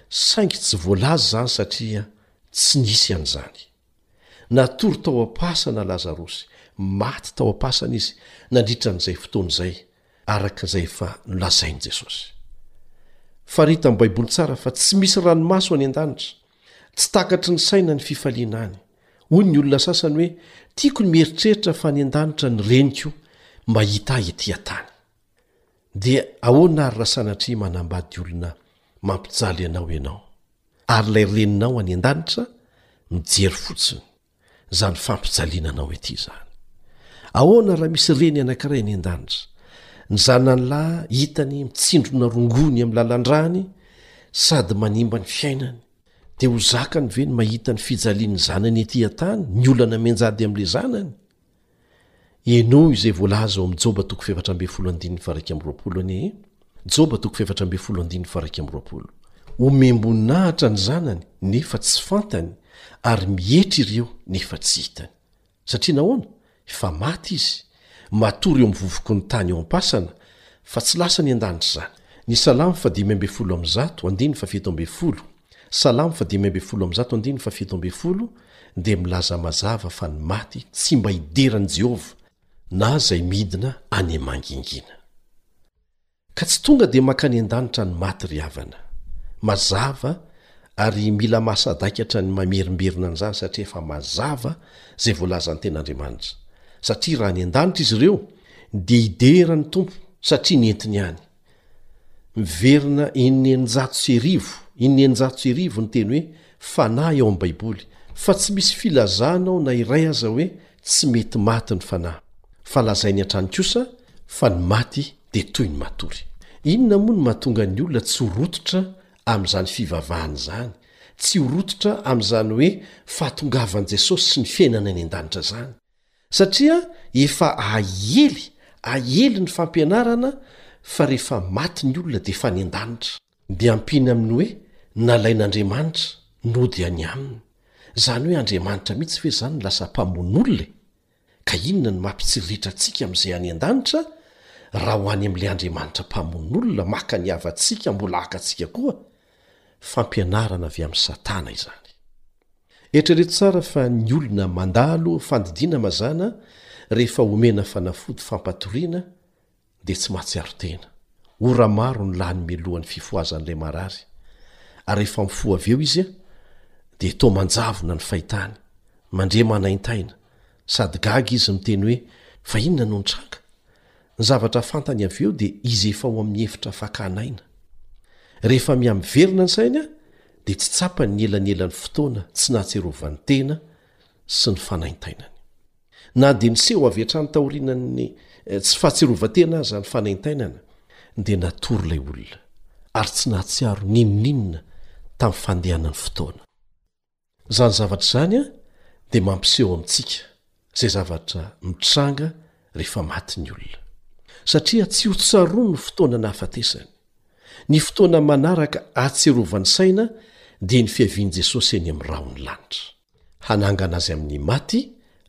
C: saingy tsy voalaza izany satria tsy nisy an'izany. Natory tao am-pasana Lazarosy, maty tao am-pasana izy, nandritra an'izay fotoana izay. araka izay efa nolazain'i Jesosy. Fary hita amin'ny Baiboly tsara fa tsy misy ranomaso any an-danitra, tsy takatry ny saina ny fifaliana any. Hoy ny olona sasany hoe, Tiako ny mieritreritra fa any an-danitra ny reniko mahita ahy etỳ an-tany. Dia ahoana àry raha sanatria manambady olona mampijaly anao ianao, ary ilay reninao any an-danitra mijery fotsiny? izany fampijaliana anao ity izany ahoana raha misy reny anankiray any an-danitra ny zanany lahy hitany mitsindrona rongony amin'ny lalan-drany sady manimba ny fiainany dia ho zakany ve ny mahita ny fijalian'ny zanany ety an-tany ny olana mianjady amin'ilay zanany Henoy izay voalaza ao amin'ny Joba toko fahefatra ambin'ny folo andininy faharaika amby roapolo anie e! Joba toko fahefatra ambin'ny folo andininy faharaika amby roapolo. Omem-boninahitra ny zanany nefa tsy fantany ary mietry ireo nefa tsy hitany. Satria nahoana? Efa maty izy. Matory eo amin'ny vovoky ny tany eo am-pasana fa tsy lasa any an-danitra izany. Ny Salamo fahadimy ambin'ny folo amby zato, andininy fahafito ambin'ny folo. Salamo fadimy ambin'ny folo amby zato andininy fahafito ambin'ny folo dia milaza mazava fa ny maty tsy mba hidera an'i Jehovah na izay midina any amangingina. Ka tsy tonga dia mankany an-danitra ny maty ry havana. Mazava ary mila mahasadaikatra ny mamerimberina an'izany satria efa mazava izay voalazan'ny Tenin'Andriamanitra, satria raha any an-danitra izy ireo dia hidera ny Tompo satria nentiny any. Miverina enina eninjato sy arivo, enina eninjato sy arivo ny teny hoe fanahy ao amin'ny Baiboly, fa tsy misy filazana ao na iray aza hoe tsy mety maty ny fanahy, fa lazainy hatrany kosa fa ny maty dia toy ny matory. Inona moa no mahatonga ny olona tsy ho rototra amin'izany fivavahana izany, tsy ho rototra amin'izany hoe fahatongavan'i Jesosy sy ny fiainana any an-danitra izany? Satria efa ahiely ahiely ny fampianarana fa rehefa maty ny olona dia efa any an-danitra. Dia ampiany amin'ny hoe nalain'Andriamanitra nody any aminy, izany hoe Andriamanitra mihitsy ve izany no lasa mpamono olona e? Ka inona no maha mpitsiriritra antsika amin'izay any an-danitra raha ho any amin'ilay Andriamanitra mpamono olona maka ny havantsika mbola haka antsika koa? Fampianarana avy amin'i Satana izany. Eritrereto tsara fa ny olona mandalo fandidiana mazàna rehefa omena fanafody fampatoriana dia tsy mahatsiaro tena. Ora maro no lany mialohan'ny fifohazan'ilay marary, ary rehefa mifoha avy eo izy dia toa manjavona ny fahitany, mandria manaintaina, sady gaga izy miteny hoe, Fa inona no nitranga? Ny zavatra fantany avy eo dia izy efa ao amin'ny efitra fakana aina. Rehefa miha-miverina ny sainy dia tsy tsapany ny elanelan'ny fotoana tsy nahatsiarovany tena sy ny fanaintainany. Na dia niseho avy hatrany taorianan'ny tsy fahatsiarovan-tena aza ny fanaintainana dia natory ilay olona ary tsy nahatsiaro n'inon'inona tamin'ny fandehanan'ny fotoana. Izany zavatra izany dia mampiseho amintsika izay zavatra mitranga rehefa maty ny olona. Satria tsy ho tsaroany ny fotoana nahafatesany. Ny fotoana manaraka ahatsiarovany saina dia ny fiavian'i Jesosy eny amin'ny rahon'ny lanitra. Hanangana azy amin'ny maty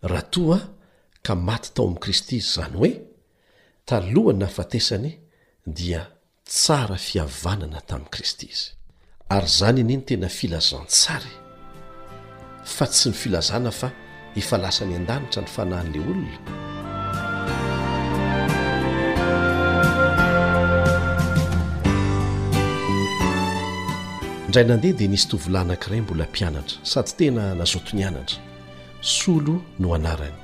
C: raha toa ka maty tao amin'i Kristy izy, izany hoe, talohan'ny nahafatesany dia Tsara fihavanana tamin'i Kristy izy. Ary izany anie no tena filazantsara e! Fa tsy ny filazana fa efa lasa any an-danitra ny fanahin'ilay olona. Indray nandeha dia nisy tovolahy anankiray mbola mpianatra sady tena nazoto nianatra. Solo no anarany.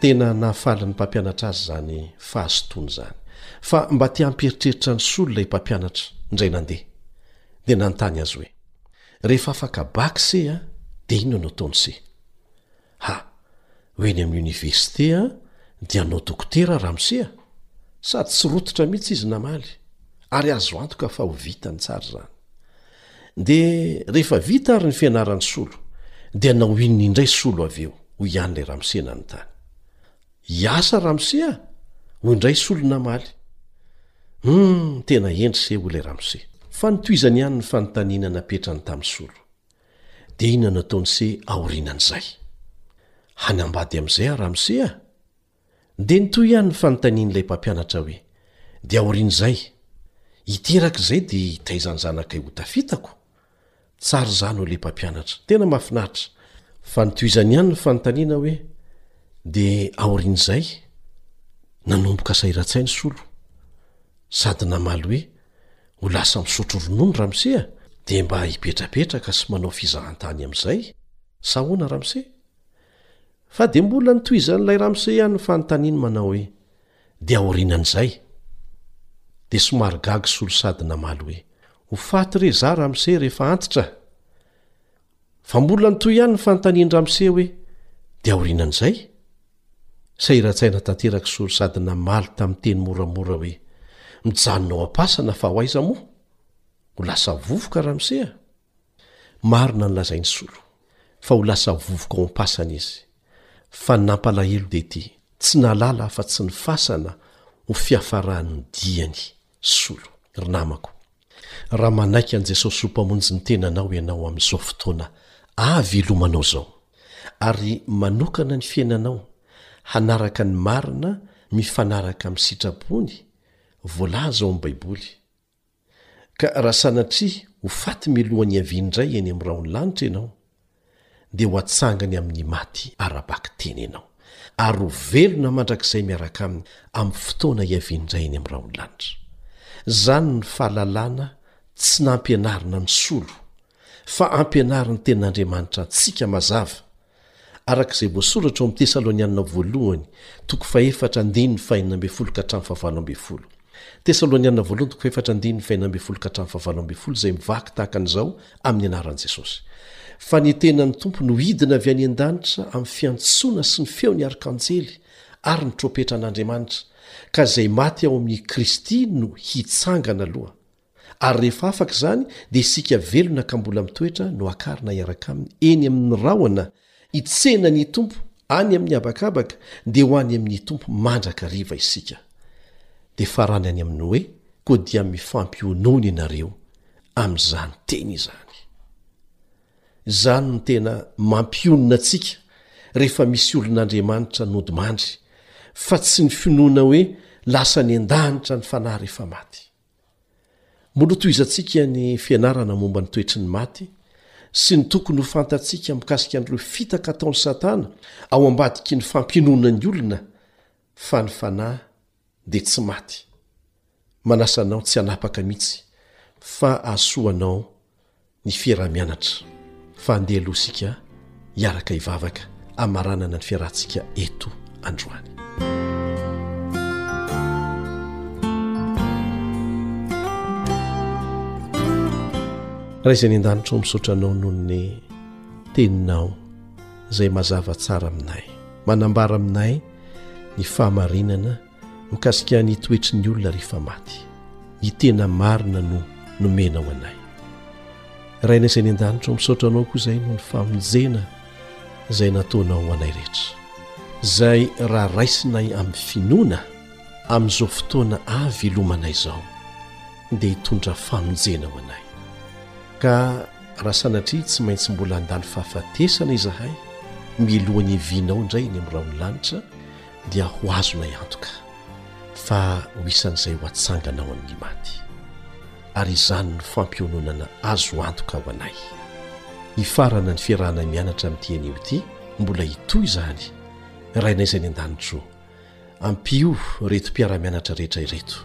C: Tena nahafaly ny mpampianatra azy izany fahazotoana izany. Fa mba te hampieritreritra ny soa ilay mpampianatra, indray nandeha. Dia nanontany azy hoe, Rehefa afaka bac se a, dia inona no ataony se? Ha, ho eny amin'ny oniversite a, dia hanao dokotera ramose a! Sady tsy rototra mihitsy izy namaly. Ary azo antoka fa ho vitany tsara izany. Dia rehefa vita ary ny fianaran'i Solo, dia naohininy indray Solo avy eo, hoy ihany ilay ramose nanontany. Hiasa ramose a! hoy indray Solo namaly. Hum, tena hendry se, hoy ilay ramose. Fa notohizany ihany ny fanontaniana napetrany tamin'i Solo. Dia inona no ataon'i se aorinan'izay? Hanambady amin'izay aho ramose a! Dia nitohy ihany ny fanontanian'ilay mpampianatra hoe, Dia aorian'izay, hiteraka izay dia hitaiza ny zanakay ho tafitako? Tsara izany hoy ilay mpampianatra, tena mahafinaritra! Fa nitohizany ihany ny fanontaniana hoe, Dia aorian'izay? Nanomboka sahirantsaina i Solo, sady namaly hoe, Ho lasa misotro ronono Ramse a! Dia mba hipetrapetraka sy manao fizahantany amin'izay sa ahoana Ramse? Fa dia mbola notohizan'ilay ramose ihany ny fanontaniany manao hoe, Dia aorianan'izay? Dia somary gaga Solo sady namaly hoe, Ho faty re izaho ramose rehefa antitra! Fa mbola nitohy ihany ny fanontanian-dramose hoe, Dia aorianan'izay? Sahiran-tsaina tanteraka Solo sady namaly tamin'ny teny moramora hoe, Mijanona ao am-pasana fa ho aiza moa? Ho lasa vovoka ramose a! Marina ny lazain'i Solo fa ho lasa vovoka ao am-pasana izy. Fa ny nampalahelo dia ity, tsy nahalala afa-tsy ny fasana ho fiafaran'ny diany. Solo, ry namako, raha manaiky an'i Jesosy ho Mpamonjy ny tenanao ianao amin'izao fotoana avy hilomanao izao, ary manokana ny fiainanao hanaraka ny marina mifanaraka amin'ny sitrapony voalaza ao amin'ny Baiboly, Ka raha sanatria ho faty miloha ny havia indray eny amin'ny rahon'ny lanitra ianao, dia ho atsangany amin'ny maty ara-bakiteny ianao, ary ho velona mandrakizay miaraka Aminy amin'ny fotoana hiaviany indray eny amin'ny rahon'ny lanitra. Izany ny fahalalana tsy nampianarina nisolo, fa ampianarin'ny Tenin'Andriamanitra antsika mazava, Araka izay voasoratra ao amin'ny Tesalonianina Voalohany toko fahefatra andininy fahenina ambin'ny folo ka hatramin'ny fahavalo ambin'ny folo. Tesalonianina Voalohany toko fahefatra andininy fahenina ambin'ny folo ka hatramin'ny fahavalo ambin'ny folo izay mivaky tahaka an'izao amin'ny anaran'i Jesosy. Fa ny tenan'ny Tompo no hidina avy any an-danitra amin'ny fiantsoana sy ny feon'ny arkanjely ary ny trompetra an'Andriamanitra, ka izay maty ao amin'i Kristy no hitsangana aloha. Ary rehefa afaka izany, dia isika velona ka mbola mitoetra no akarina hiaraka Aminy eny amin' ny rahona hitsena ny Tompo any amin' ny habakabaka, dia ho any amin' ny Tompo mandrakariva isika. Dia farany any amin' ny hoe, Koa dia mifampionona ianareo amin' izany teny izany. Izany no tena mampionona antsika rehefa misy olon' Andriamanitra nodimandry, fa tsy ny finoana hoe lasa any an-danitra ny fanahy rehefa maty. Mbola hotohizantsika ny fianarana momba ny toetry ny maty sy ny tokony ho fantatsika mikasika an'ireo fitaka ataon'i Satana ao ambadiky ny fampinoana ny olona fa ny fanahy dia tsy maty. Manasa anao tsy hanapaka mihitsy fa hahasoa anao ny fiaraha-mianatra fa handeha aloha isika hiaraka hivavaka hamaranana ny fiarahantsika eto androany. Raha izay ny an-danitra ao misaotra anao noho ny teninao izay mazava tsara aminay, manambara aminay ny fahamarinana. mikasika ny toetry ny olona rehefa maty ny tena marina no nomenao anay raina izay ny an-danitra ao misaotra anao koa izay noho ny famonjena izay nataonao ho anay rehetra izay raha raisinay amin'ny finoana amin'izao fotoana avy lomanay izao dia hitondra famonjena ho anay ka raha sanatria tsy maintsy mbola handalo fahafatesana izahay milohan'ny vinao indray ny amin'nyraony lanitra dia ho azonay antoka fa ho isan'izay ho atsangana ao amin'ny maty, ary izany no fampiononana azo antoka ho anay. Hifarana ny fiarahanay mianatra amin'ity anio ity, mbola hitohy izany, Rainay izay any an-danitro ô, ampio ireto mpiara-mianatra rehetra ireto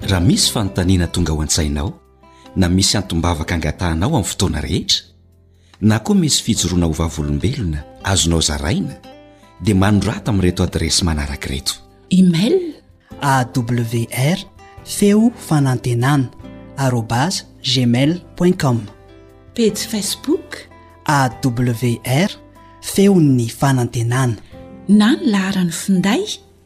A: Raha misy fanontaniana tonga ao an-tsainao, na misy antom-bavaka angatahanao amin'ny fotoana rehetra, na koa misy fijoroana ho vavolombelona azonao zaraina, dia manorata amin'ireto adiresy manaraka ireto.
D: Email,
H: awr feo fanantenana arobase gmail point com.
D: Pejy Facebook,
H: awr feon'ny fanantenana.
D: Na ny laharan'ny finday